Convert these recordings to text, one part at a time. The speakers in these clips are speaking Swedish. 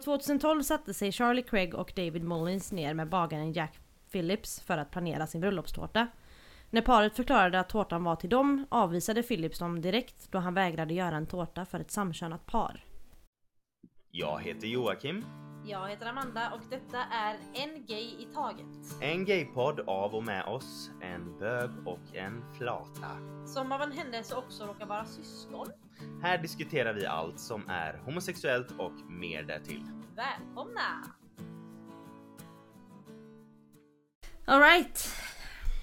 2012 satte sig Charlie Craig och David Mullins ner med bagaren Jack Phillips för att planera sin bröllopstårta. När paret förklarade att tårtan var till dem avvisade Phillips dem direkt då han vägrade göra en tårta för ett samkönat par. Jag heter Joakim. Jag heter Amanda och detta är En Gay i Taget. En gaypodd av och med oss, en bög och en flata. Som av en händelse också råkar vara syskon. Här diskuterar vi allt som är homosexuellt och mer därtill. Välkomna! Alright,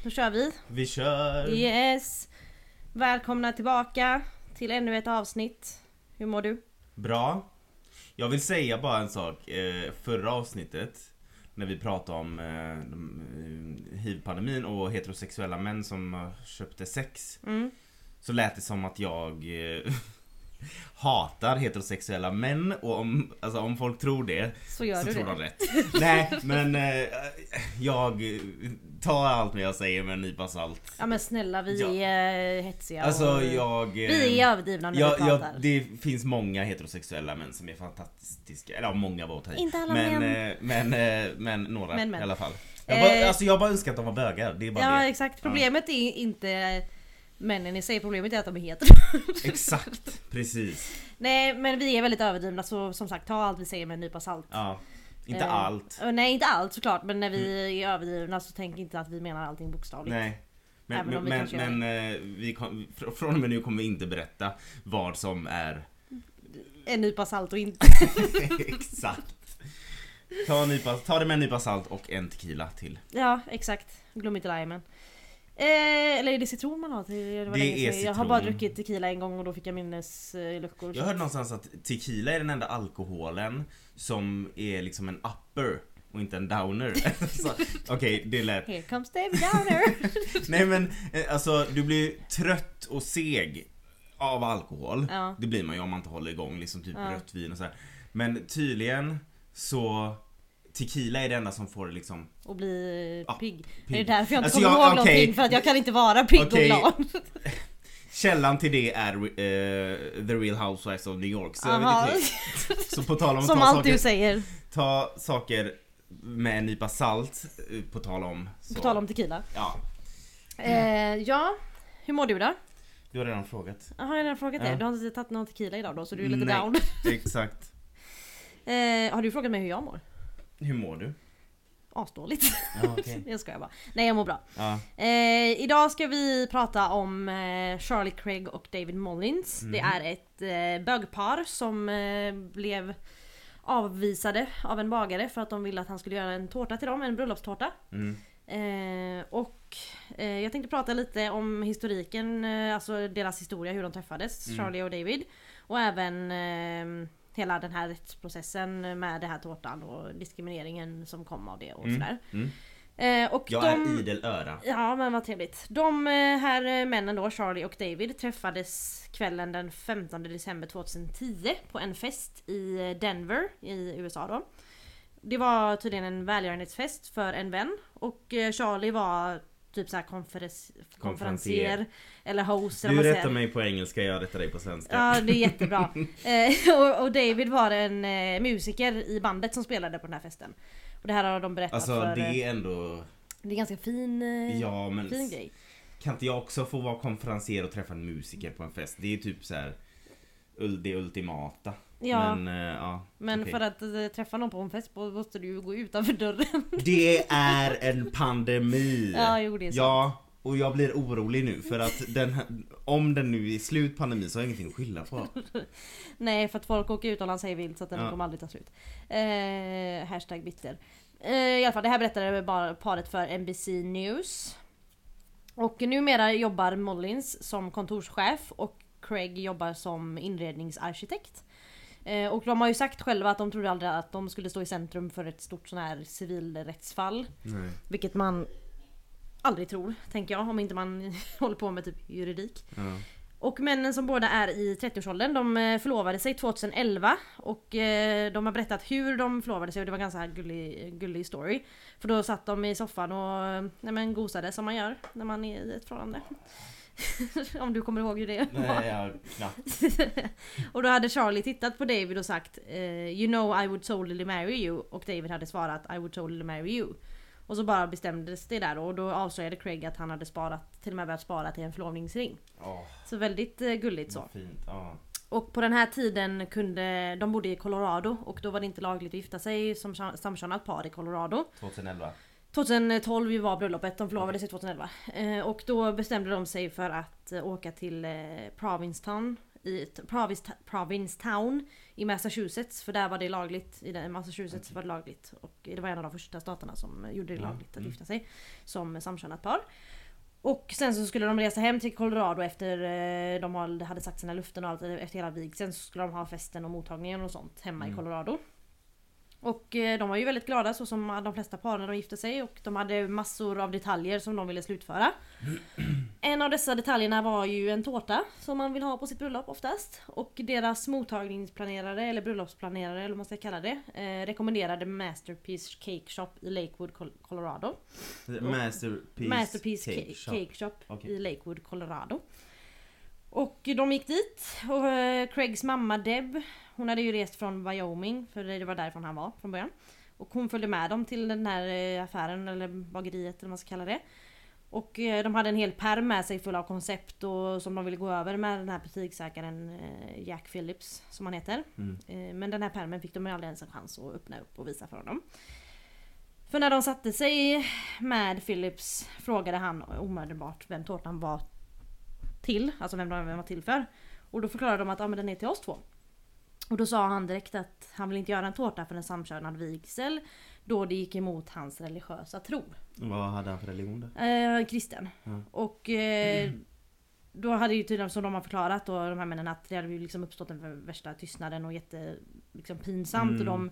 då kör vi. Vi kör! Yes! Välkomna tillbaka till ännu ett avsnitt. Hur mår du? Bra. Jag vill säga bara en sak. Eh, förra avsnittet när vi pratade om eh, eh, hiv-pandemin och heterosexuella män som köpte sex. Mm. Så lät det som att jag eh, hatar heterosexuella män och om, alltså, om folk tror det Så gör så du tror det. de rätt. Nej men eh, jag eh, tar allt vad jag säger med en nypa salt. Ja men snälla vi Ja. är hetsiga Alltså och jag... eh, Vi är överdrivna när Ja, vi ja, pratar. det finns många heterosexuella män som är fantastiska. Eller ja, många var. Inte alla men, män. eh, men, eh, men några Men, men. i alla fall. Jag bara, Eh, alltså jag bara önskar att de var bögar. Det är bara Ja det. exakt, problemet är inte männen i sig, problemet är att de är hetero. Exakt, precis. Nej men vi är väldigt överdrivna så som sagt ta allt vi säger med en nypa salt. Ja. Inte Eh, allt. Nej inte allt såklart men när vi är överdrivna så tänk inte att vi menar allting bokstavligt. Nej. Men, Även om vi men, men, men eh, vi kom, fr- från och med nu kommer vi inte berätta vad som är En nypa salt och inte. exakt. Ta, en nypa, ta det med en nypa salt och en tequila till. ja exakt, glöm inte limen. Eh, eller är det citron man har till? Det, Det är sedan. Jag har bara citron. druckit tequila en gång och då fick jag minnesluckor. Jag hörde någonstans att tequila är den enda alkoholen som är liksom en upper och inte en downer. Okej, det lät... Here comes David Downer! Nej men eh, alltså du blir trött och seg av alkohol. Ja. Det blir man ju om man inte håller igång liksom typ Ja. rött vin och så här. Men tydligen så Tequila är det enda som får liksom och bli Ja, pigg. pigg. Det är därför jag inte Alltså, kommer jag- ihåg okej. någonting för att jag kan inte vara pigg Okej. och glad. Källan till det är eh, The Real Housewives of New York. Så, jag Aha. vet inte. så på tal om Som allt saker, du säger. ta saker med en nypa salt, eh, på tal om så. På tal om tequila. Ja, Eh, ja, hur mår du då? du har redan frågat. Jaha, jag har redan frågat. Ja. Du har inte tagit någon tequila idag då så du är lite Nej. down. Exakt. Eh, har du frågat mig hur jag mår? Hur mår du? Asdåligt. Ja, okej. jag skojar bara. Nej jag mår bra. Ja. Eh, idag ska vi prata om eh, Charlie Craig och David Mullins. Mm. Det är ett eh, bögpar som eh, blev avvisade av en bagare för att de ville att han skulle göra en tårta till dem, en bröllopstårta. Mm. Eh, och eh, jag tänkte prata lite om historiken, eh, alltså deras historia, hur de träffades, Mm. Charlie och David. Och även eh, hela den här rättsprocessen med den här tårtan och diskrimineringen som kom av det och Mm. sådär. Mm. Eh, och Jag de... är idel öra. Ja men vad trevligt. De eh, här eh, männen då, Charlie och David, träffades kvällen den 15 december 2010 på en fest i eh, Denver i USA då. Det var tydligen en välgörenhetsfest för en vän och Charlie var typ såhär konferens, konferencier eller host Du rättar mig på engelska, jag rättar dig på svenska. Ja det är jättebra. eh, och, och David var en eh, musiker i bandet som spelade på den här festen. Och det här har de berättat Alltså för... det eh, är ändå... det är ganska fin, eh, Ja men fin grej. kan inte jag också få vara konferencier och träffa en musiker på en fest? Det är typ så här det ultimata. Ja. Men eh, ja. Men okej. för att eh, träffa någon på en fest måste du ju gå utanför dörren. Det är en pandemi! Ja, jo, det är sant. Ja, och jag blir orolig nu för att den, här- om den nu är slut pandemi så har jag ingenting att skylla på. Nej för att folk åker utomlands hej vilt så att den Ja. kommer aldrig ta slut. Eh, hashtag bitter. Eh, I alla fall det här berättade bara paret för NBC News. Och numera jobbar Mullins som kontorschef och Craig jobbar som inredningsarkitekt. Eh, och de har ju sagt själva att de trodde aldrig att de skulle stå i centrum för ett stort sån här civilrättsfall. Nej. Vilket man aldrig tror, tänker jag, om inte man håller på med typ juridik. Ja. Och männen som båda är i 30-årsåldern, de eh, förlovade sig 2011 och eh, de har berättat hur de förlovade sig och det var en ganska här gullig, gullig story. För då satt de i soffan och eh, nej men, gosade som man gör när man är i ett förhållande. Om du kommer ihåg hur det var. Nej, jag knappt. och då hade Charlie tittat på David och sagt eh, You know I would totally marry you. Och David hade svarat I would totally marry you. Och så bara bestämdes det där och då avslöjade Craig att han hade sparat, till och med börjat spara till en förlovningsring. Åh, Så väldigt eh, gulligt så. fint. Ja. Och på den här tiden kunde, de bodde i Colorado och då var det inte lagligt att gifta sig som sam- samkönat par i Colorado. 2011. 2012 var bröllopet, de förlovade sig 2011. Eh, och då bestämde de sig för att eh, åka till eh, Provincetown i Province, Provincetown i Massachusetts. För där var det lagligt. I Massachusetts var det lagligt. Och det var en av de första staterna som gjorde det Ja, lagligt att mm. gifta sig. Som samkönat par. Och sen så skulle de resa hem till Colorado efter de hade- sagt sina luften och allt efter hela vigseln. Så skulle de ha festen och mottagningen och sånt hemma i Mm. Colorado. Och eh, de var ju väldigt glada så som de flesta par när de gifte sig och de hade massor av detaljer som de ville slutföra. En av dessa detaljerna var ju en tårta som man vill ha på sitt bröllop oftast. Och deras mottagningsplanerare eller bröllopsplanerare eller vad man ska kalla det eh, rekommenderade Masterpiece Cake Shop i Lakewood, Col- Colorado. Masterpiece, Masterpiece Cake, Shop. Cake Shop Okej. i Lakewood, Colorado. Och de gick dit och eh, Craigs mamma Deb, hon hade ju rest från Wyoming, för det var därifrån han var från början. Och hon följde med dem till den här eh, affären, eller bageriet eller vad man ska kalla det. Och eh, de hade en hel pärm med sig full av koncept och som de ville gå över med den här butiksägaren eh, Jack Phillips, som han heter. Mm. Men den här pärmen fick de ju aldrig ens en chans att öppna upp och visa för honom. För när de satte sig med Philips frågade han omedelbart vem tårtan var till, alltså vem den var till för. Och då förklarade de att ah, men den är till oss två. Och då sa han direkt att han vill inte göra en tårta för en samkönad vigsel då det gick emot hans religiösa tro. Vad hade han för religion då? Eh, kristen. Ja. Och eh, då hade ju tydligen som de har förklarat då de här männen att det hade ju liksom uppstått den värsta tystnaden och jätte liksom pinsamt Mm. och de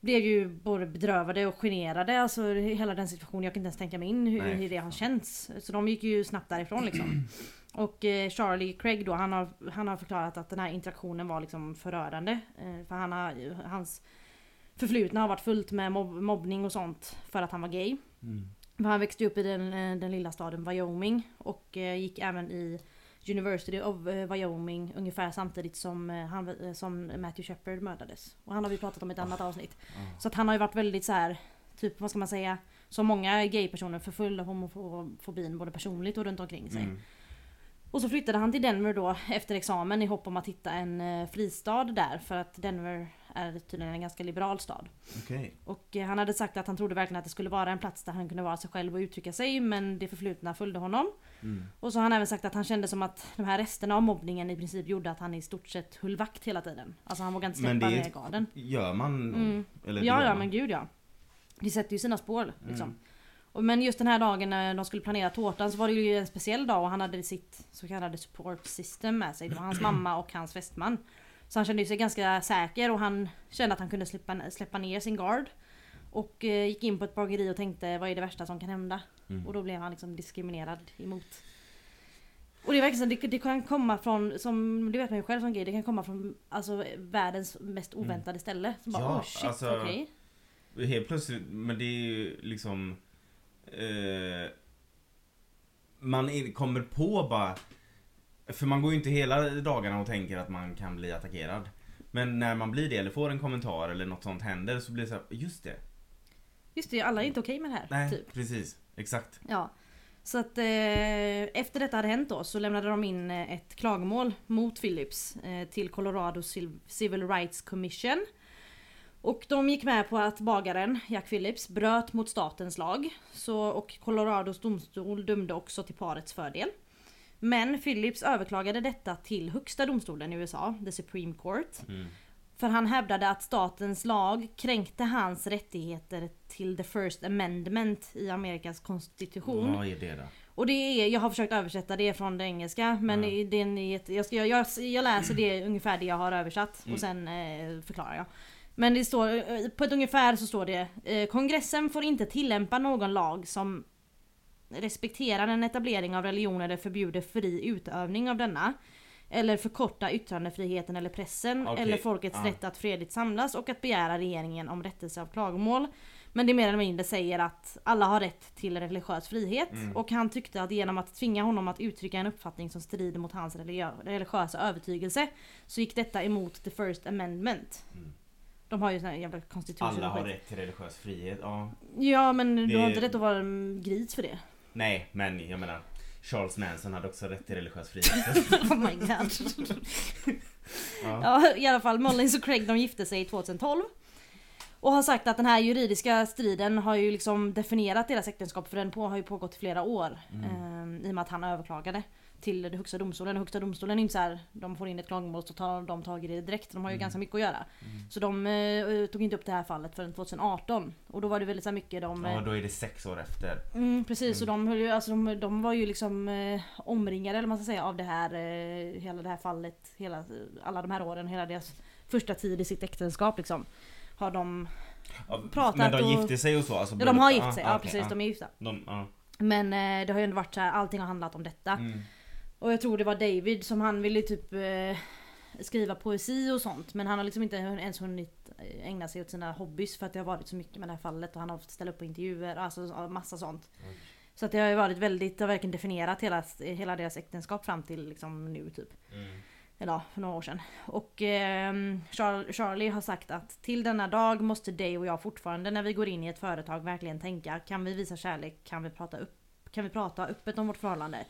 blev ju både bedrövade och generade. Alltså hela den situationen. Jag kan inte ens tänka mig in hur, Nej. hur det har känts. Så de gick ju snabbt därifrån liksom. Och eh, Charlie Craig då, han har, han har förklarat att den här interaktionen var liksom förödande. Eh, för han har, hans förflutna har varit fullt med mobb, mobbning och sånt för att han var gay. Mm. För han växte upp i den, eh, den lilla staden Wyoming och eh, gick även i University of Wyoming ungefär samtidigt som, han, som Matthew Shepard mördades. Och han har vi pratat om i ett annat avsnitt. Ja. Så att han har ju varit väldigt så här, typ vad ska man säga, som många gaypersoner förfull av homofobin både personligt och runt omkring sig. Mm. Och så flyttade han till Denver då efter examen i hopp om att hitta en eh, fristad där för att Denver är tydligen en ganska liberal stad. Okej. Och eh, han hade sagt att han trodde verkligen att det skulle vara en plats där han kunde vara sig själv och uttrycka sig men det förflutna följde honom. Mm. Och så har han även sagt att han kände som att de här resterna av mobbningen i princip gjorde att han i stort sett höll vakt hela tiden. Alltså han vågade inte släppa det garden. Gör man? Mm. Eller Ja, ja man. men gud ja. Det sätter ju sina spår liksom. Mm. Men just den här dagen när de skulle planera tårtan så var det ju en speciell dag och han hade sitt så kallade support system med sig. Det var hans mamma och hans fästman. Så han kände sig ganska säker och han kände att han kunde släppa, släppa ner sin guard. Och eh, gick in på ett bageri och tänkte vad är det värsta som kan hända? Mm. Och då blev han liksom diskriminerad emot. Och det är verkligen så, det, det kan komma från, som du vet man ju själv som gay, det kan komma från alltså, världens mest oväntade ställe. Så bara, Ja, oh shit, alltså- okej. Helt plötsligt, men det är ju liksom... Eh, man kommer på bara... För man går ju inte hela dagarna och tänker att man kan bli attackerad. Men när man blir det eller får en kommentar eller något sånt händer så blir det så här, just det. Just det, alla är inte okej med det här. Nej, Typ. precis. Exakt. Ja. Så att eh, efter detta hade hänt då så lämnade de in eh, ett klagomål mot Philips eh, till Colorado Civ- Civil Rights Commission. Och de gick med på att bagaren, Jack Phillips, bröt mot statens lag. Så, och Colorados domstol dömde också till parets fördel. Men Phillips överklagade detta till högsta domstolen i USA, the Supreme Court. Mm. För han hävdade att statens lag kränkte hans rättigheter till the first amendment i Amerikas konstitution. Vad är det då? Och det är, jag har försökt översätta det från det engelska men i- det är jag, ska, jag, jag läser det ungefär det jag har översatt Mm. och sen eh, förklarar jag. Men det står, eh, på ett ungefär så står det eh, Kongressen får inte tillämpa någon lag som respekterar en etablering av religion eller förbjuder fri utövning av denna. eller förkorta yttrandefriheten eller pressen Okej, eller folkets ja. rätt att fredligt samlas och att begära regeringen om rättelse av klagomål. Men det mer eller mindre säger att alla har rätt till religiös frihet Mm. och han tyckte att genom att tvinga honom att uttrycka en uppfattning som strider mot hans religiösa övertygelse så gick detta emot the first amendment. Mm. De har ju sån här jävla constitution Alla har rätt till religiös frihet. Ja. Ja men du Det- har inte rätt att vara en gris för det. Nej, men jag menar Charles Manson hade också rätt till religiös frihet. oh my god. ja. Ja i alla fall Mullins och Craig de gifte sig 2012. Och har sagt att den här juridiska striden har ju liksom definierat deras äktenskap för den på, har ju pågått i flera år. Eh, I och med att han överklagade till den högsta domstolen. Och högsta domstolen är inte så här, de får in ett klagomål så tar de tag i det direkt. De har ju Mm. ganska mycket att göra. Mm. Så de eh, tog inte upp det här fallet förrän 2018. Och då var det väldigt så mycket de... ja, då är det sex år efter. Mm, precis, och de, höll ju, alltså, de, de var ju liksom eh, omringade eller man ska säga av det här, eh, hela det här fallet, hela, alla de här åren, hela deras första tid i sitt äktenskap liksom. Har de, Ja, Pratat men de och- gifte sig och så? Alltså, ja, de har gift sig, ja, okej, precis, de är gifta. de, ja. Men eh, det har ju ändå varit så här, allting har handlat om detta. Mm. Och jag tror det var David som han ville typ eh, skriva poesi och sånt. Men han har liksom inte ens hunnit eh, ägna sig åt sina hobbys för att det har varit så mycket med det här fallet och han har fått ställa upp på intervjuer, alltså massa sånt. Oj. Så att det har ju varit väldigt, det har verkligen definierat hela, hela deras äktenskap fram till liksom nu typ. Mm. Eller ja, för några år sedan. Och Char- Charlie har sagt att till denna dag måste Dave och jag fortfarande när vi går in i ett företag verkligen tänka kan vi visa kärlek, kan vi prata, upp, kan vi prata öppet om vårt förhållande?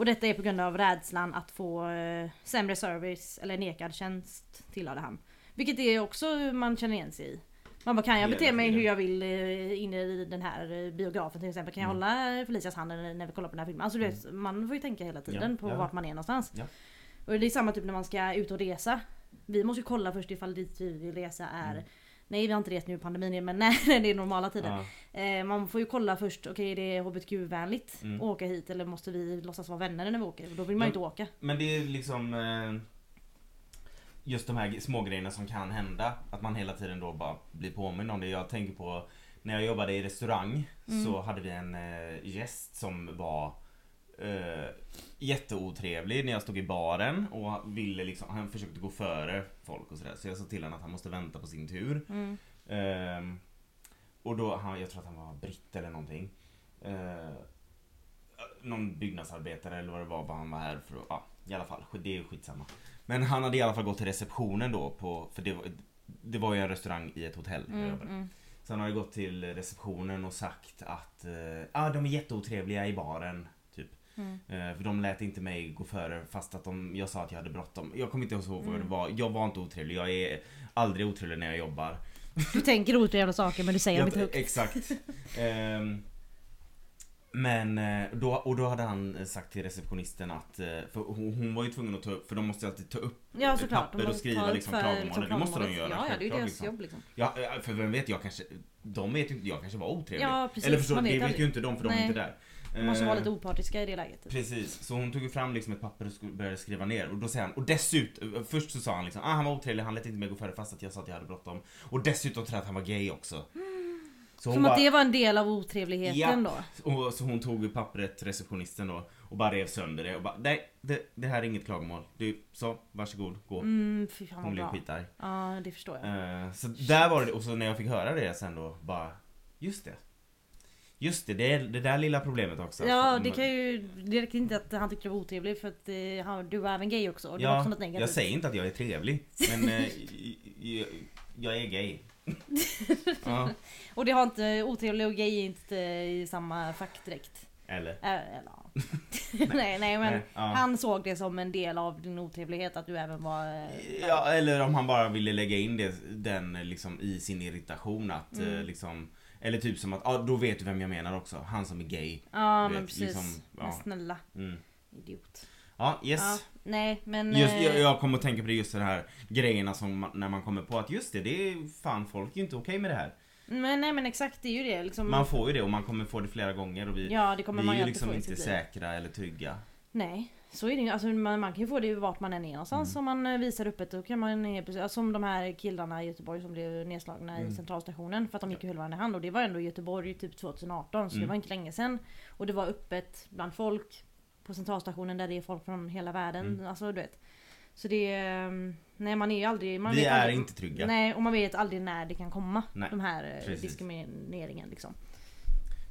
Och detta är på grund av rädslan att få eh, sämre service eller nekad tjänst tillhörde han. Vilket är också man känner igen sig i. Man bara, kan jag bete mig hur jag vill eh, inne i den här eh, biografen till exempel? Kan jag Mm. hålla Felicias hand när vi kollar på den här filmen? Alltså du vet, man får ju tänka hela tiden Ja, på ja. vart man är någonstans. Ja. Och det är samma typ när man ska ut och resa. Vi måste ju kolla först ifall dit vi vill resa är Mm. Nej vi har inte rest nu i pandemin men när det är normala tider. Ja. Eh, man får ju kolla först, okej är det HBTQ-vänligt Mm. att åka hit eller måste vi låtsas vara vänner när vi åker? Då vill man ju inte åka. Men det är liksom eh, just de här små grejerna som kan hända. Att man hela tiden då bara blir påmind om det. Jag tänker på när jag jobbade i restaurang Mm. så hade vi en eh, gäst som var eh, jätteotrevlig när jag stod i baren och ville liksom, han försökte gå före folk och sådär. Så jag sa till honom att han måste vänta på sin tur. Mm. Ehm, och då, han, jag tror att han var britt eller någonting. Uh, någon byggnadsarbetare eller vad det var, bara han var här för att, ja i alla fall, det är skitsamma. Men han hade i alla fall gått till receptionen då på, för det var, det var ju en restaurang i ett hotell Mm, mm. Så han hade gått till receptionen och sagt att eh, ah, de är jätteotrevliga i baren. Mm. Eh, för de lät inte mig gå före fast att de, jag sa att jag hade bråttom. Jag kommer inte ihåg vad det Mm. var. Jag var inte otrevlig. Jag är aldrig otrevlig när jag jobbar. Du tänker otrevliga saker men du säger dem inte högt. Exakt. Ehm, men eh, då, och då hade han sagt till receptionisten att, eh, för hon, hon var ju tvungen att ta upp, för de måste alltid ta upp Ja såklart. papper och skriva liksom klagomål. Det måste de göra. Ja, ja det är ju deras liksom. jobb liksom. Ja, för vem vet, jag kanske, de vet ju inte, jag kanske var otrevlig. Ja precis, Eller förstår, det vet vet aldrig. ju inte de för de är Nej. inte där. De måste vara Eh, lite opartiska i det läget. Typ. Precis, så hon tog fram liksom ett papper och började skriva ner och då säger han, och dessutom, först så sa han liksom, ah, han var otrevlig, han lät inte mig gå före fast att jag sa att jag hade bråttom. Och dessutom tror jag att han var gay också. Så Som att det var en del av otrevligheten då. och så hon tog pappret, receptionisten då, och bara rev sönder det och bara, nej, det, det här är inget klagomål. Du, så, varsågod, gå. Mm, fan Hon blev skitarg. Ja det förstår jag. Eh, så där var det, och så när jag fick höra det sen då, bara, just det. Just det, det är det där lilla problemet också. Ja det kan ju, det räcker inte att han tyckte det var otrevligt för att eh, han, du var även gay också. Det var Ja, också något negativt. jag säger inte att jag är trevlig, men eh, jag, jag är gay. ja, Och det har inte, otrevlig och gay är inte i samma fack direkt. eller? Äh, eller, ja. nej, nej men Nej, ja. han såg det som en del av din otrevlighet att du även var... eh, Ja, eller om han bara ville lägga in det, den liksom i sin irritation att Mm. eh, liksom Eller typ som att, ja då vet du vem jag menar också, han som är gay. Ja Du men vet, precis. liksom, ja. Men snälla Mm. idiot. Ja, yes. Ja, nej men... Just, eh, jag, jag kommer att tänka på det just det här grejerna som man, när man kommer på att just det, det är fan folk är inte okej med det här. Men nej men exakt det är ju det liksom. Man får ju det och man kommer få det flera gånger och vi, Ja vi är ju liksom inte säkra eller trygga. Nej, så är det ju. Alltså, man, man kan ju få det vart man än är någonstans. Mm. Om man eh, visar öppet då kan man helt plötsligt- alltså, Som de här killarna i Göteborg som blev nedslagna Mm. i centralstationen för att de gick och höll varandra i hand. Och det var ändå i Göteborg typ 2018 så det Mm. var inte länge sedan. Och det var öppet bland folk. På centralstationen där det är folk från hela världen. Mm. Alltså du vet. Så det mm, Nej man är ju aldrig... Man Vi är aldrig, inte trygga. Nej och man vet aldrig när det kan komma. Nej, de här eh, precis. diskrimineringen liksom.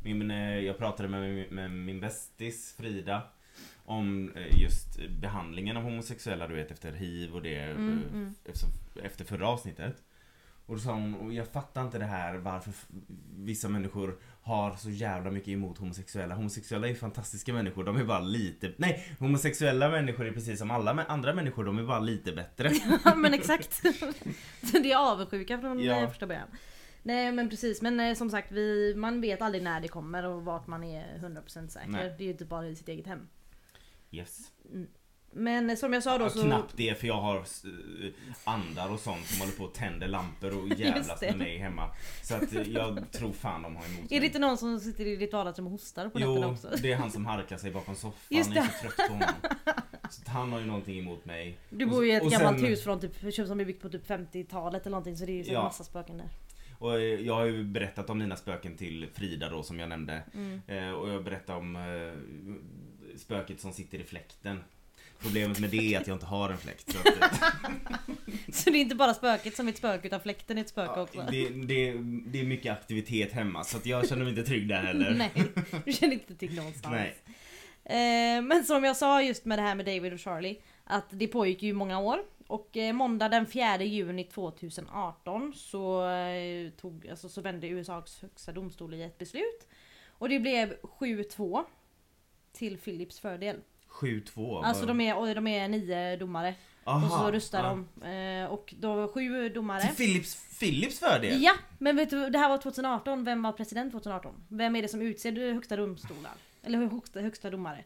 Min, eh, jag pratade med, med min bästis Frida om eh, just behandlingen av homosexuella du vet efter hiv och det Mm, eh, mm. Efter, efter förra avsnittet. Och då sa hon, "Och jag fattar inte det här varför vissa människor har så jävla mycket emot homosexuella. Homosexuella är fantastiska människor, de är bara lite... Nej! Homosexuella människor är precis som alla andra människor, de är bara lite bättre. Ja men exakt. Det är avundsjuka från Ja. eh, första början. Nej men precis men som sagt vi, man vet aldrig när det kommer och vart man är 100% säker. Nej. Det är ju inte bara i sitt eget hem. Yes. Men som jag sa då så... Knappt det för jag har eh, andar och sånt som håller på och tänder lampor och jävlas det. med mig hemma. Så att eh, jag tror fan de har emot Är det mig. inte någon som sitter i ditt vardagsrum och hostar på nätterna Jo, också? det är han som harklar sig bakom soffan. Just Jag är det. så trött på honom. Så han har ju någonting emot mig. Du bor ju i ett och gammalt sen- hus från typ, som är byggt på typ 50-talet eller någonting så det är ju så Ja. massa spöken där. Och eh, jag har ju berättat om mina spöken till Frida då som jag nämnde. Mm. Eh, Och jag berättar om eh, spöket som sitter i fläkten. Problemet med det är att jag inte har en fläkt. Så att, eh, Så det är inte bara spöket som är ett spöke utan fläkten är ett spöke ja, också. det, det, det är mycket aktivitet hemma så att jag känner mig inte trygg där heller. Nej, du känner inte till någonstans. Nej. Eh, men som jag sa just med det här med David och Charlie. Att det pågick ju många år. Och eh, måndag den 4 juni 2018 så, eh, tog, alltså, så vände USAs högsta domstol i ett beslut. Och det blev 7-2 till Philips fördel. 7-2. Alltså de är, de är nio domare. Aha, och så röstar ja. de. Eh, och då var sju domare. Till Philips, Philips fördel? Ja, men vet du, det här var 2018. Vem var president 2018? Vem är det som utser högsta domstolar? Eller högsta, högsta domare?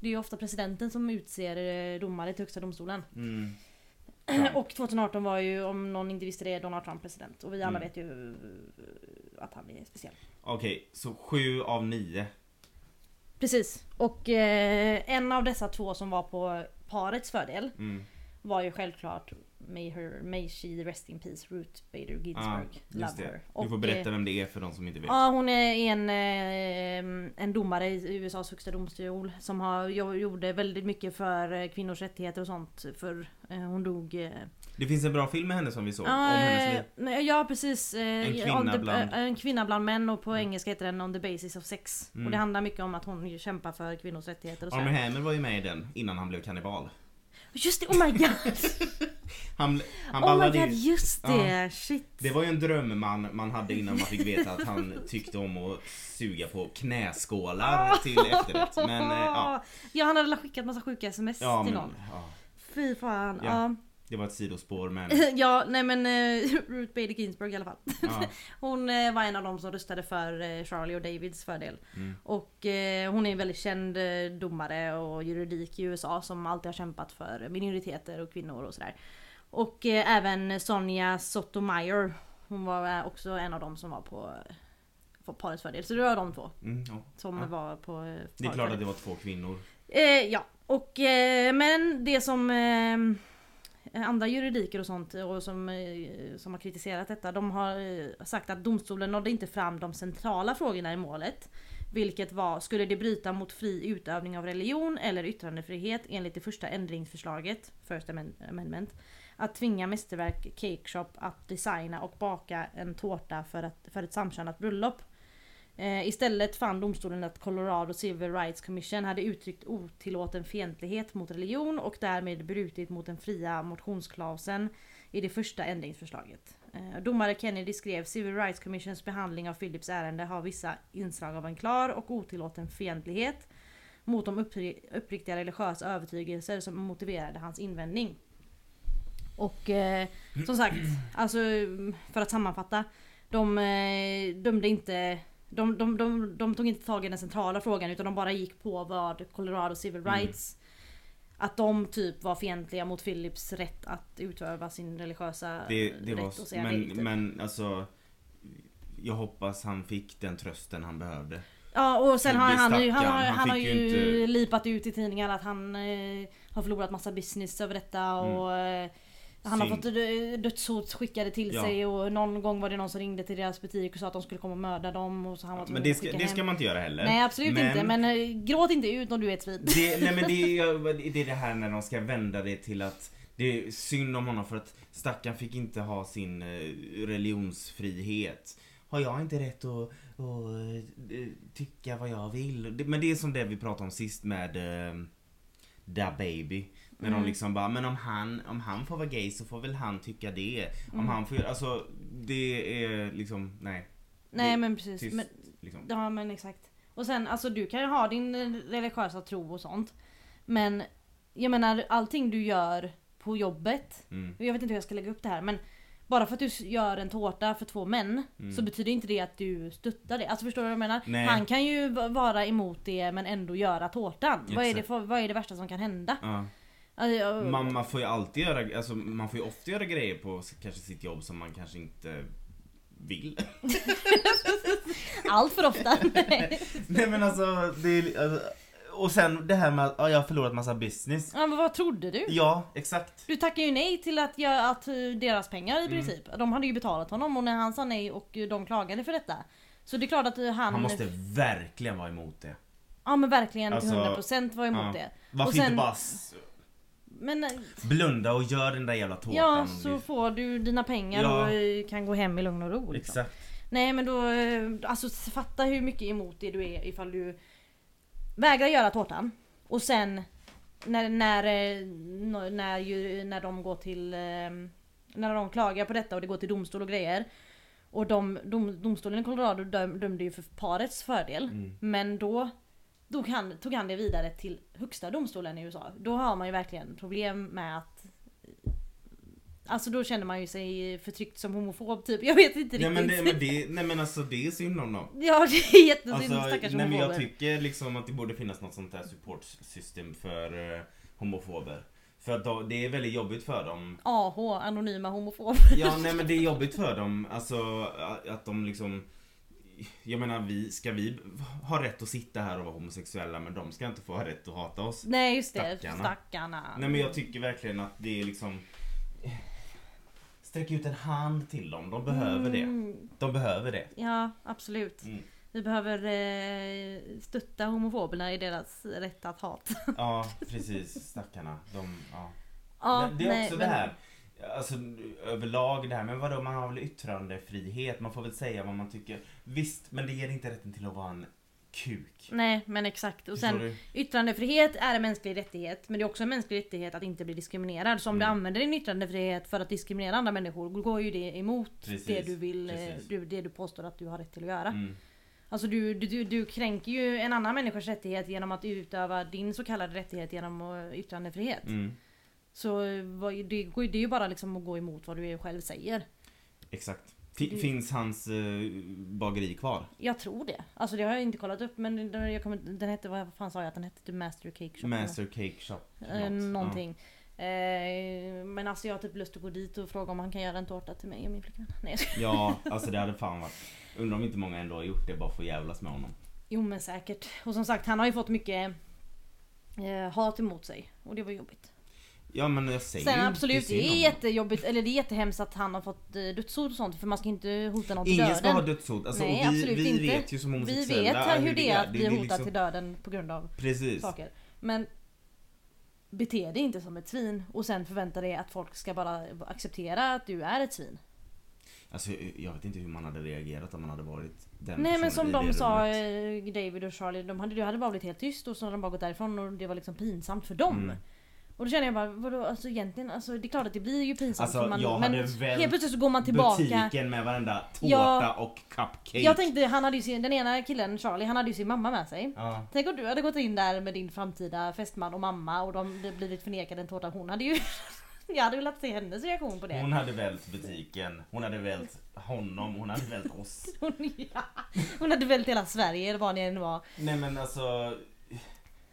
Det är ju ofta presidenten som utser eh, domare till högsta domstolen. Mm. Och 2018 var ju, om någon inte visste det, Donald Trump president. Och vi alla Mm. vet ju eh, att han är speciell. Okej, så 7 av 9. Precis. Och eh, en av dessa två som var på parets fördel Mm. var ju självklart May, her, may she rest in peace Ruth Bader Ja, Ginsburg. Love just det. her. Du får berätta eh, vem det är för de som inte vet. Ja hon är en, eh, en domare i USAs högsta domstol som har, jo- gjorde väldigt mycket för eh, kvinnors rättigheter och sånt. För hon dog... Det finns en bra film med henne som vi såg. om Ja, hennes liv. ja precis. En kvinna the- bland- en kvinna bland män och på engelska heter den On the basis of sex. Mm. Och det handlar mycket om att hon kämpar för kvinnors rättigheter och. Armie Hammer var ju med i den innan han blev kannibal. Just det, oh my god! Han, han oh my god, ju. just det! Shit! Det var ju en dröm man, man hade innan man fick veta att han tyckte om att suga på knäskålar till efterrätt. Men eh, ja. Ja han hade skickat massa sjuka sms Ja, till men, någon. ja, Fy fan. Ja. Det var ett sidospår men Ja, nej men eh, Ruth Bader Ginsburg i alla fall. ja. Hon eh, var en av dem som röstade för eh, Charlie och Davids fördel. Mm. Och hon är en väldigt känd domare och juridik i USA som alltid har kämpat för minoriteter och kvinnor och sådär. Och även Sonja Sotomayor. Hon var också en av dem som var på, på parets fördel. Så det var de två Mm, ja. som Ja. var på Det är klart att det var två kvinnor. Ja, och men det som Eh, andra juridiker och sånt eh, och som, eh, som har kritiserat detta, de har sagt att domstolen nådde inte fram de centrala frågorna i målet. Vilket var, skulle det bryta mot fri utövning av religion eller yttrandefrihet enligt det första ändringsförslaget, First Amendment, att tvinga mästerverk Cake Shop att designa och baka en tårta för, att, för ett samkönat bröllop. Eh, istället fann domstolen att Colorado Civil Rights Commission hade uttryckt otillåten fientlighet mot religion och därmed brutit mot den fria motionsklausen i det första ändringsförslaget. Eh, domare Kennedy skrev Civil Rights Commissions behandling av Philips ärende har vissa inslag av en klar och otillåten fientlighet mot de uppri- uppriktiga religiösa övertygelser som motiverade hans invändning. Och eh, som sagt, alltså för att sammanfatta. De eh, dömde inte de, de, de, de tog inte tag i den centrala frågan utan de bara gick på vad Colorado Civil Mm. Rights Att de typ var fientliga mot Philips rätt att utöva sin religiösa Det, det rätt var, att säga men, nej, typ. men alltså Jag hoppas han fick den trösten han behövde. Ja och sen det har han, han, har, Han han har ju inte- lipat ut i tidningar att han eh, har förlorat massa business över detta Mm. och eh, Han har fått dödshot skickade till Ja. sig och någon gång var det någon som ringde till deras butik och sa att de skulle komma och mörda dem och så han var tvungen Men det ska, det ska man inte göra heller. Nej absolut inte men eh, gråt inte ut om du är ett svin. Det, nej men det är, det är det här när de ska vända det till att det är synd om honom för att stackaren fick inte ha sin eh, religionsfrihet. Har jag inte rätt att, att eh, tycka vad jag vill? Men det är som det vi pratade om sist med Da Baby. När Mm. de liksom bara, men om han, om han får vara gay så får väl han tycka det. Om Mm. han får alltså det är liksom, nej. Nej Det- men precis. Tyst, Men, liksom. ja men exakt. Och sen alltså du kan ju ha din eh, religiösa tro och sånt. Men jag menar allting du gör på jobbet. Mm. Jag vet inte hur jag ska lägga upp det här men bara för att du gör en tårta för två män Mm. så betyder inte det att du stöttar det. Alltså förstår du vad jag menar? Nej. Han kan ju vara emot det men ändå göra tårtan. Vad är, det för, vad är det värsta som kan hända? Ja. Alltså, jag- Man, man får ju alltid göra, alltså man får ju ofta göra grejer på kanske sitt jobb som man kanske inte vill. Allt för ofta. Nej men alltså, det är, alltså, och sen det här med att ja, jag har förlorat massa business. ja, men vad trodde du? Ja, exakt. Du tackade ju nej till att, göra, att eh, deras pengar i Mm. princip. De hade ju betalat honom och när han sa nej och eh, de klagade för detta. Så det är klart att eh, han... Han måste verkligen vara emot det. Ja men verkligen till Alltså, 100% var emot ja. det. Varför Och sen- inte bara Men eh, blunda och gör den där jävla tårtan? ja så du- får du dina pengar Ja. och eh, kan gå hem i lugn och ro. Liksom. Exakt. Nej men då, eh, alltså fatta hur mycket emot det du är ifall du vägrar göra tårtan. Och sen när, när, när, ju, när de går till, eh, när de klagar på detta och det går till domstol och grejer. Och de, dom, domstolen i Colorado döm, dömde ju för parets fördel. Mm. Men då tog han, tog han det vidare till högsta domstolen i USA. Då har man ju verkligen problem med att Alltså då känner man ju sig förtryckt som homofob typ. Jag vet inte Nej riktigt. men, det, men det, nej men alltså det är synd om dem. Ja det är jättesynd Alltså, stackars nej, men jag homofober. tycker liksom att det borde finnas något sånt där support system för eh, homofober. För att då, det är väldigt jobbigt för dem. AH, anonyma homofober. Ja nej men det är jobbigt för dem. Alltså att de liksom Jag menar vi, ska vi ha rätt att sitta här och vara homosexuella men de ska inte få ha rätt att hata oss? Nej just det, Stackarna. stackarna. Nej men jag tycker verkligen att det är liksom Sträck ut en hand till dem, de behöver det. Mm, De behöver det. Ja absolut. Mm. Vi behöver eh, stötta homofoberna i deras rätt att hata. Ja precis, stackarna. De, ja. Ja, Men det är nej, också men- det här. Alltså överlag det här, men vadå man har väl yttrandefrihet, man får väl säga vad man tycker. Visst, men det ger inte rätten till att vara en kuk. Nej men exakt. Och sen du? yttrandefrihet är en mänsklig rättighet. Men det är också en mänsklig rättighet att inte bli diskriminerad. Så om du Mm. använder din yttrandefrihet för att diskriminera andra människor går ju det emot Precis, det du vill, eh, du, det du påstår att du har rätt till att göra. Mm. Alltså du, du, du, du kränker ju en annan människas rättighet genom att utöva din så kallade rättighet genom eh, yttrandefrihet. Mm. Så eh, det, går- det är ju bara liksom att gå emot vad du själv säger. Exakt. Fi- Det- Finns hans uh, bageri kvar? Jag tror det. Alltså det har jag inte kollat upp men den, jag kommer, den hette, vad fan sa jag att den hette? The Master Cake Shop? Master Cake Shop? Eh, någonting. Eh, men alltså jag har typ lust att gå dit och fråga om han kan göra en tårta till mig och min flickvän. Nej. Ja, ja alltså det hade fan varit... Undrar om inte många ändå har gjort det bara för att jävlas med honom. Jo men säkert. Och som sagt han har ju fått mycket eh, hat emot sig. Och det var jobbigt. Ja men jag säger Sen absolut det är jättejobbigt, eller det är jättehemskt att han har fått eh, dödshot och sånt för man ska inte hota någon till Ingen döden. ska ha dödshot. Alltså, Nej, och vi, absolut vi inte. vet ju som Vi homosexuella vet hur det är att bli hotad liksom- till döden på grund av Precis. saker. Men bete dig inte som ett svin och sen förvänta dig att folk ska bara acceptera att du är ett svin. Alltså jag vet inte hur man hade reagerat om man hade varit den Nej men som i de sa, eh, David och Charlie, de hade, det hade bara blivit helt tyst och så hade de bara gått därifrån och det var liksom pinsamt för dem. Mm. Och då känner jag bara, vadå, alltså egentligen, alltså det är klart att det blir ju pinsamt Alltså, för man, jag men hade helt plötsligt så går man tillbaka. Butiken med varenda tårta Ja. och cupcake. Jag tänkte, han hade ju sin, den ena killen, Charlie, han hade ju sin mamma med sig. Ja. Tänk om du hade gått in där med din framtida fästman och mamma och de blivit förnekade en tårta. Hon hade ju... Jag hade velat se hennes reaktion på det. Hon hade vält butiken, hon hade vält honom, hon hade vält oss. Hon, ja, hon hade vält hela Sverige eller vad ni än var. Nej men alltså,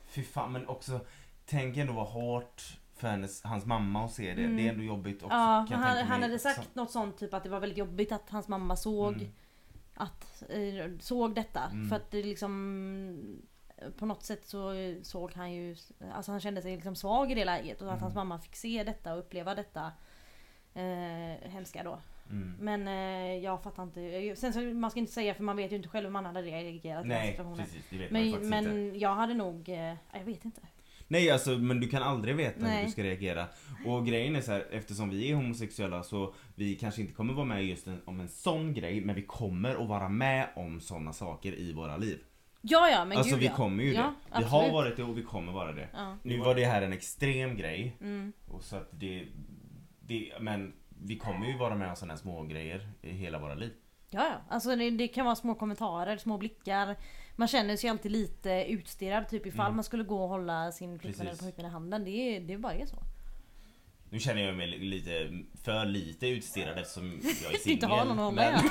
fy fan men också, tänk ändå vad hårt för hennes, hans mamma att se det. Mm. Det är ändå jobbigt också. Ja, kan han, han hade också. sagt något sånt typ att det var väldigt jobbigt att hans mamma såg Mm. att eh, såg detta. Mm. För att det liksom på något sätt så såg han ju, alltså han kände sig liksom svag i det läget och att Mm. hans mamma fick se detta och uppleva detta. Eh, hemska då. Mm. Men eh, jag fattar inte. Sen så, man ska inte säga för man vet ju inte själv hur man hade reagerat i Nej, situationen. precis. Men, men inte. jag hade nog, eh, jag vet inte. Nej alltså men du kan aldrig veta hur Nej. du ska reagera. Och grejen är så här, eftersom vi är homosexuella så vi kanske inte kommer vara med just en, om en sån grej men vi kommer att vara med om såna saker i våra liv. Ja ja men alltså gud vi ja. kommer ju ja, det. Vi absolut. har varit det och vi kommer vara det. Ja. Nu var det här en extrem grej. Mm. Och så att det, det, men vi kommer ju vara med om såna här små grejer i hela våra liv. Ja, ja. Alltså det, det kan vara små kommentarer, små blickar. Man känner sig alltid lite utstirrad typ ifall Mm. man skulle gå och hålla sin flickvän eller pojkvän i handen. Det, är- det bara är så. Nu känner jag mig lite för lite utstirrad eftersom jag är singel. Inte ha någon att hålla i men-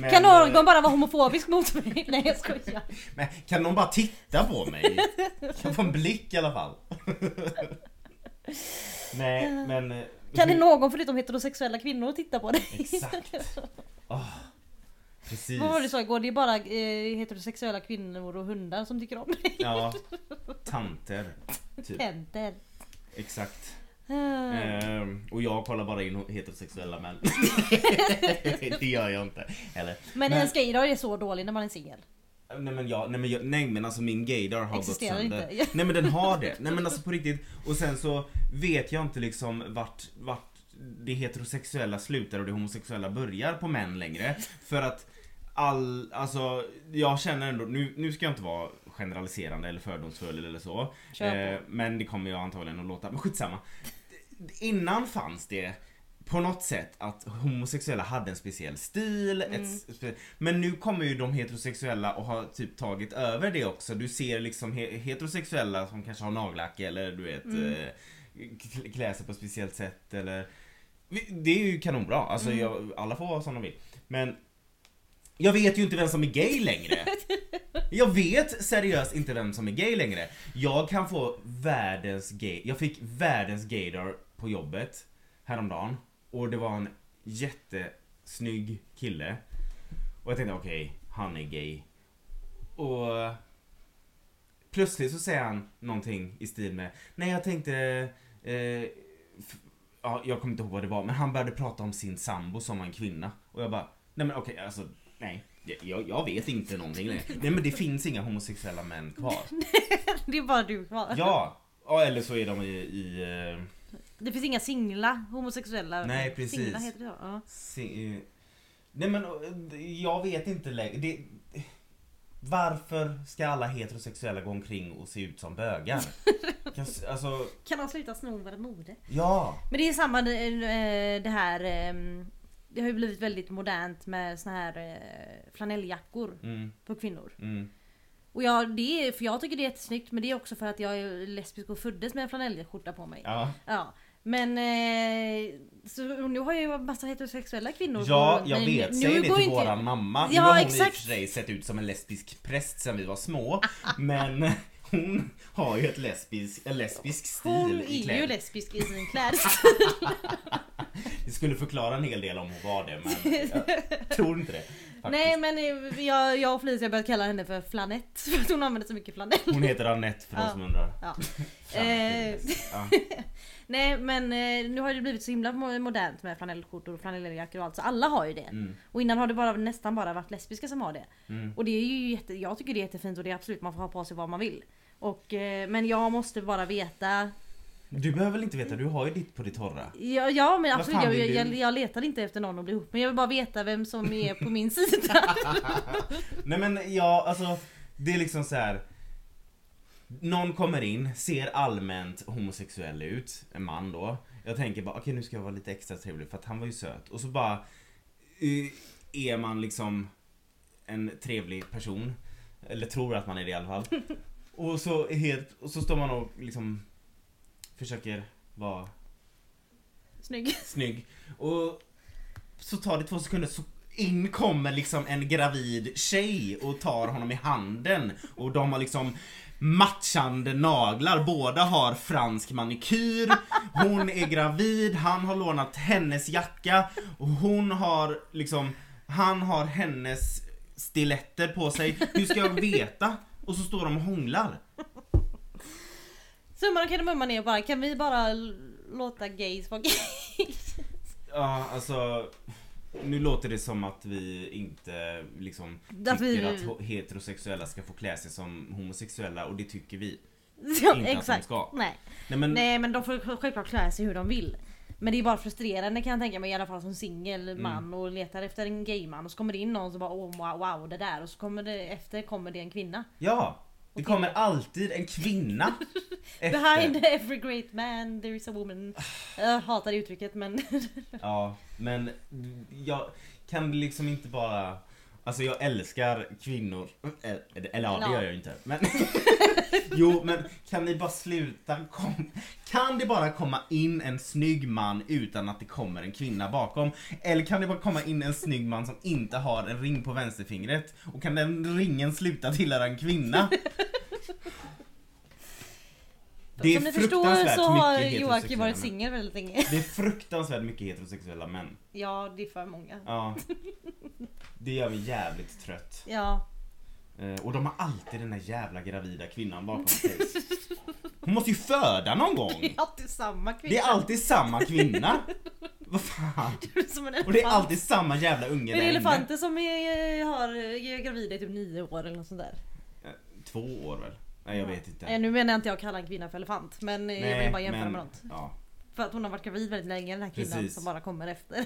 men, Kan eh, någon bara vara homofobisk mot mig? Nej jag skojar. Men kan någon bara titta på mig? Kan få en blick i alla fall? Nej men... eh, Kan det någon förutom heterosexuella kvinnor titta på dig? Exakt. Åh, precis. Vad var det du sa igår? Det är bara eh, heterosexuella kvinnor och hundar som tycker om dig. Ja, tanter. Typ. Händer. Exakt. Mm. Ehm, och jag kollar bara in heterosexuella män. det gör jag inte. Eller. Men, Men- en gaydar är så dålig när man är singel. Nej men, jag, nej, men jag, nej men alltså min gaydar har Existerar gått sönder. inte. Nej men den har det. Nej men alltså på riktigt. Och sen så vet jag inte liksom vart, vart det heterosexuella slutar och det homosexuella börjar på män längre. För att all, alltså jag känner ändå, nu, nu ska jag inte vara generaliserande eller fördomsfull eller så. Eh, men det kommer jag antagligen att låta, men skitsamma. Innan fanns det på något sätt att homosexuella hade en speciell stil, Mm. ett men nu kommer ju de heterosexuella och har typ tagit över det också. Du ser liksom he- heterosexuella som kanske har nagellack eller du vet Mm. eh, k- klä sig på ett speciellt sätt eller Det är ju kanonbra, alltså Mm. jag, alla får vara som de vill. Men jag vet ju inte vem som är gay längre. Jag vet seriöst inte vem som är gay längre. Jag kan få världens gay, jag fick världens gaydar på jobbet häromdagen. Och det var en jättesnygg kille. Och jag tänkte okej, han är gay. Och plötsligt så säger han någonting i stil med Nej jag tänkte eh, Ja, jag kommer inte ihåg vad det var men han började prata om sin sambo som var en kvinna. Och jag bara Nej men okej alltså nej. Jag, jag vet inte någonting längre. Nej men det finns inga homosexuella män kvar. Det är bara du kvar. Ja! ja eller så är de i, i eh, Det finns inga singla homosexuella. Nej, precis. Singla heter det så? Ja. Se, eh, nej men eh, jag vet inte längre. Det, varför ska alla heterosexuella gå omkring och se ut som bögar? Kan alltså, Kan de sluta sno vårt mode? ja. Men det är samma eh, det här. ehm, Det har ju blivit väldigt modernt med såna här eh, flanelljackor Mm, på kvinnor. mm. Och jag, det är, för jag tycker det är jättesnyggt men det är också för att jag är lesbisk och föddes med en flanellskjorta på mig. Ja. Ja. Men eh, så nu har jag ju massa heterosexuella kvinnor. Ja, jag men vet. nu Säg det till inte- våran mamma. nu Ja, har hon i och exakt. för sig sett ut som en lesbisk präst sen vi var små. men hon har ju ett lesbisk, en lesbisk stil Hon är ju lesbisk i sin klädstil. Det skulle förklara en hel del om hon var det men jag tror inte det. Faktiskt. Nej men eh, jag, jag och Felicia har börjat kalla henne för Flanett för att hon använder så mycket flanell. Hon heter Anette för de som undrar. Ja. Eh, ja. Nej men eh, nu har det blivit så himla mo- modernt med flanellskjortor och flanelljackor och allt så alla har ju det. Mm, Och innan har det bara, nästan bara varit lesbiska som har det. mm. Och det är ju jätte, jag tycker det är jättefint och det är absolut man får ha på sig vad man vill. Och, eh, men jag måste bara veta. Du behöver väl inte veta, du har ju ditt på det torra. Ja, ja men absolut, jag, jag, du? jag letar inte efter någon att bli ihop med. Jag vill bara veta vem som är på min sida. Nej men ja, alltså det är liksom så här. Någon kommer in, ser allmänt homosexuell ut, en man då. Jag tänker bara okej nu ska jag vara lite extra trevlig för att han var ju söt. Och så bara eh, är man liksom en trevlig person. Eller tror att man är det i alla fall. Och så, helt, och så står man och liksom försöker vara Snygg. snygg. Och så tar det två sekunder så in kommer liksom en gravid tjej och tar honom i handen. Och de har liksom matchande naglar. Båda har fransk manikyr. Hon är gravid, han har lånat hennes jacka. Och hon har liksom, han har hennes stiletter på sig. Hur ska jag veta? Och så står de och hånglar. Summan och kardemumman är bara, kan vi bara låta gays vara gays. Ja, alltså. Nu låter det som att vi inte liksom Att vi- tycker att ho- heterosexuella ska få klä sig som homosexuella och det tycker vi. Ja, Inte att de exakt. ska. Nej. Nej men, Nej men de får självklart klä sig hur de vill. Men det är bara frustrerande kan jag tänka mig i alla fall som singel Mm. man och letar efter en gayman och så kommer det in någon som bara oh wow, wow det där och så kommer det efter kommer det en kvinna. ja. Det kommer alltid en kvinna efter. Behind every great man there is a woman. Jag hatar det uttrycket men Ja, men jag kan liksom inte bara... Alltså jag älskar kvinnor. Eller, eller ja, det gör jag inte. Men, jo, men kan ni bara sluta kom, Kan det bara komma in en snygg man utan att det kommer en kvinna bakom? Eller kan det bara komma in en snygg man som inte har en ring på vänsterfingret? Och kan den ringen sluta tillhöra en kvinna? Det är som ni förstår så har mycket Joakim heterosexuella varit män. singel väldigt länge. Det är fruktansvärt mycket heterosexuella män. Ja det är för många. Ja. Det gör mig jävligt trött. Ja. Eh, Och de har alltid den där jävla gravida kvinnan bakom sig. Hon måste ju föda någon Det gång! är alltid samma kvinna. Det är alltid samma kvinna! Vad fan? Och det är alltid samma jävla unge Är det där inne. elefanter som är, har, är gravida i typ nio år eller något sånt där? Eh, Två år väl? Nej jag vet inte. Nej, nu menar jag inte jag kalla en kvinna för elefant men eh, jag vill bara jämföra men- med något. Ja. För att hon har varit gravid väldigt länge den här kvinnan Precis. som bara kommer efter.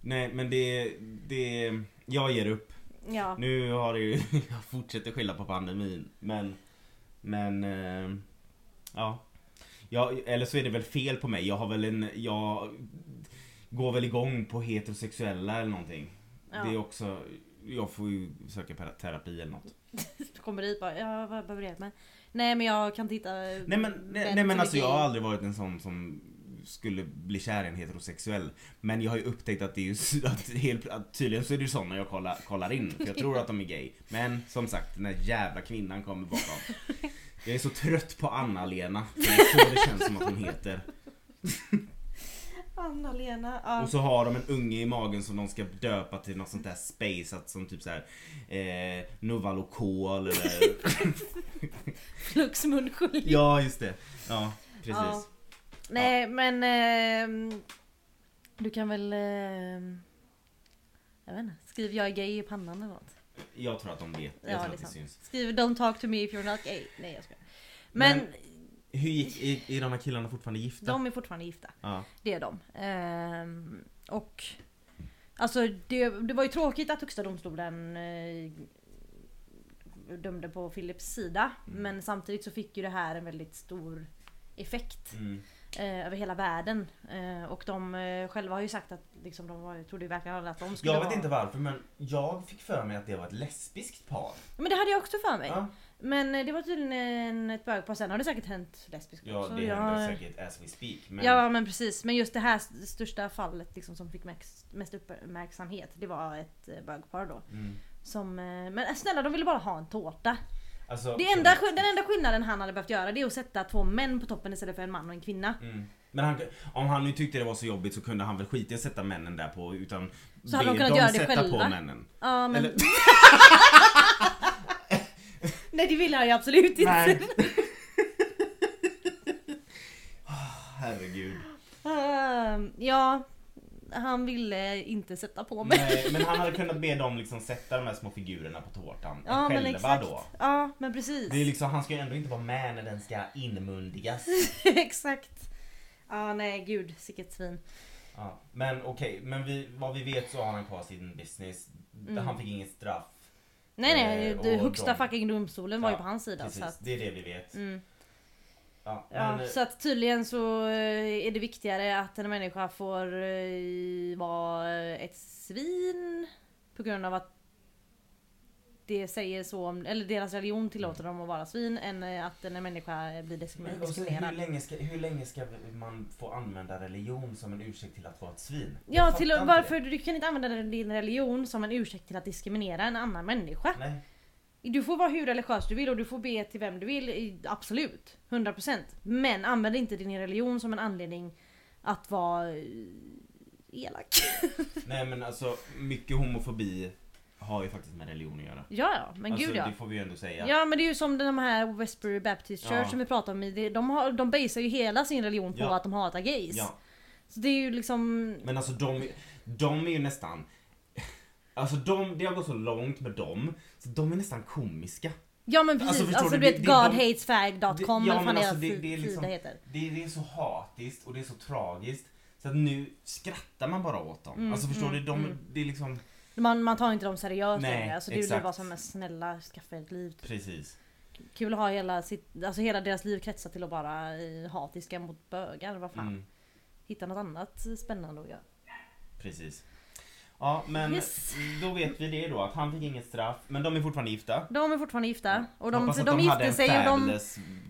Nej men det, det, jag ger upp. Ja. Nu har det ju, jag fortsätter skylla på pandemin men, men, eh, ja. ja. Eller så är det väl fel på mig, jag har väl en, jag går väl igång på heterosexuella eller någonting. Ja. Det är också, jag får ju söka terapi eller något. Kommer dit bara, ja vad behöver hjälp med? Nej men jag kan titta Nej men, nej, nej men alltså jag har aldrig varit en sån som skulle bli kär i en heterosexuell. Men jag har ju upptäckt att det är ju att helt, att tydligen så är det ju såna jag kollar, kollar in. För jag tror att de är gay. Men som sagt, den där jävla kvinnan kommer bakom. Jag är så trött på Anna-Lena. Det är så det känns som att hon heter. Anna-Lena, ja. Och så har de en unge i magen som de ska döpa till något sånt där space. Att som typ såhär eh, Novalokol eller... Flux ja just det. Ja precis. Ja. Nej men ehm, du kan väl ehm, jag vet inte, skriv jag är gay i pannan eller något. Jag tror att de vet. Jag Ja, tror det att det syns. Skriv don't talk to me if you're not gay. Nej jag skojar. Men, Men- Hur gick, är, är de här killarna fortfarande gifta? de är fortfarande gifta. Ja. Det är de. Ehm, och Alltså det, det var ju tråkigt att högsta domstolen eh, dömde på Philips sida. Mm. Men samtidigt så fick ju det här en väldigt stor effekt Mm. Eh, över hela världen. Eh, och de eh, själva har ju sagt att liksom, de var, trodde ju verkligen att de skulle Jag vet vara... inte varför men jag fick för mig att det var ett lesbiskt par. Men det hade jag också för mig. Ja, Men eh, det var tydligen en, ett bögpar. Sen har det säkert hänt lesbiskt ja också. det Jag- händer säkert as we speak. Men Ja men precis, men just det här st- största fallet liksom, som fick mest, mest uppmärksamhet det var ett eh, bögpar då. mm. Som, eh, men snälla de ville bara ha en tårta. Alltså, Det enda, den enda skillnaden han hade behövt göra det är att sätta två män på toppen istället för en man och en kvinna. Mm. Men han, om han nu tyckte det var så jobbigt så kunde han väl skita i att sätta männen där på utan Så hade de kunnat dem göra det själva. på männen. Ja men Eller, nej det ville han ju absolut inte. nej. Herregud. Ehm, ja, han ville inte sätta på mig. Nej, men han hade kunnat be dem liksom sätta de här små figurerna på tårtan Ja men själva exakt. då. Ja men precis. Det är liksom, han ska ju ändå inte vara med när den ska inmundigas. exakt. Ja nej gud, sicket svin. Ja, men okej, men vi, vad vi vet så har han kvar sin business. Mm. Han fick inget straff. Nej nej, Eh, högsta de- fucking domstolen var ju Ja, på hans sida. Precis, Så att, det är det vi vet. mm. Ja, Ja, men, eh, så att tydligen så eh, är det viktigare att en människa får eh, vara ett svin på grund av att det säger så om, eller deras religion tillåter dem att vara svin än att en människa blir diskrimi- men och sen, hur, diskriminerad. länge ska, hur länge ska man få använda religion som en ursäkt till att vara ett svin? Jag Ja, till, varför det. du kan inte använda din religion som en ursäkt till att diskriminera en annan människa. Nej. Du får vara hur religiös du vill och du får be till vem du vill, absolut. 100%. Men använd inte din religion som en anledning att vara eh, elak. Nej men alltså, mycket homofobi har ju faktiskt med religion att göra. Ja, ja, men alltså, gud ja. det får vi ju ändå säga. Ja men det är ju som de här Westbury Baptist Church Ja. som vi pratade om. i De, har, de basar ju hela sin religion på Ja. att de hatar gays. Ja. Så det är ju liksom... Men alltså de, de är ju nästan... Alltså de, det har gått så långt med dem, så de är nästan komiska. Ja men precis, Alltså, alltså, du vet godhatesfag.com ja, eller vad alltså, det- det är liksom- heter. Det, det är så hatiskt och det är så tragiskt. Så att nu skrattar man bara åt dem. Mm, alltså förstår mm, du? De, mm. det är liksom... Man, man tar inte dem seriöst Nej, längre. Alltså det exakt. bara som en snälla, skaffa ett liv. Precis. Kul att ha hela sitt, alltså hela deras liv kretsar till att vara eh, hatiska mot bögar. Vad fan. Mm, Hitta något annat spännande att göra. precis. Ja men Yes. då vet vi det då att han fick inget straff men de är fortfarande gifta. De är fortfarande gifta. Och de, de, hade gifte sig och de...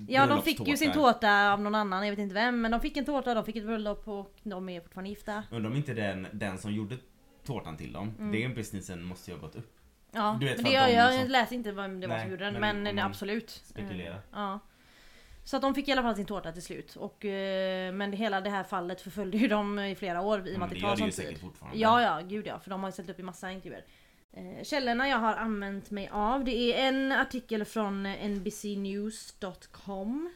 Ja de fick ju sin tårta av någon annan, jag vet inte vem. Men de fick en tårta, de fick ett bröllop och de är fortfarande gifta. Undrar om inte den, den som gjorde tårtan till dem, Mm. den businessen måste ju ha gått upp. Ja, Du vet, men det jag, de jag liksom- läste inte vem det var som gjorde den, men men, absolut. spekulerar. Eh, Ja. Så att de fick i alla fall sin tårta till slut. Och, eh, men hela det här fallet förföljde ju dem i flera år i och med men att det tar sån ju tid. säkert fortfarande. Ja, ja, gud ja. För de har ju ställt upp i massa intervjuer. Eh, Källorna jag har använt mig av, det är en artikel från eh, NBCnews.com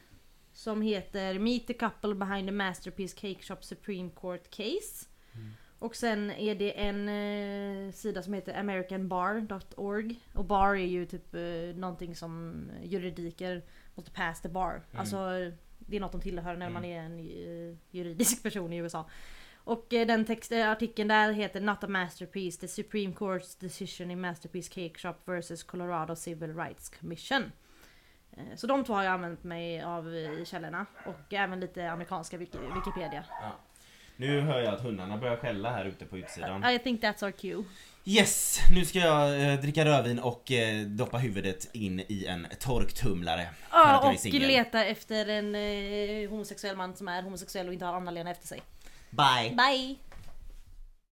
som heter Meet the couple behind the masterpiece cake shop Supreme Court case. Mm. Och sen är det en eh, sida som heter americanbar.org. Och bar är ju typ eh, någonting som juridiker måste pass the bar. Alltså det är något de tillhör när Mm. man är en eh, juridisk person i USA. Och eh, den text, eh, artikeln där heter Not a masterpiece, the Supreme Court's decision in Masterpiece Cake Shop vs Colorado Civil Rights Commission. Så de två har jag använt mig av i källorna och även lite amerikanska wiki- Wikipedia. Ja. Nu hör jag att hundarna börjar skälla här ute på utsidan. I think that's our cue. Yes! Nu ska jag eh, dricka rödvin och eh, doppa huvudet in i en torktumlare. Ja, och leta efter en eh, homosexuell man som är homosexuell och inte har Anna-Lena efter sig. Bye! Bye!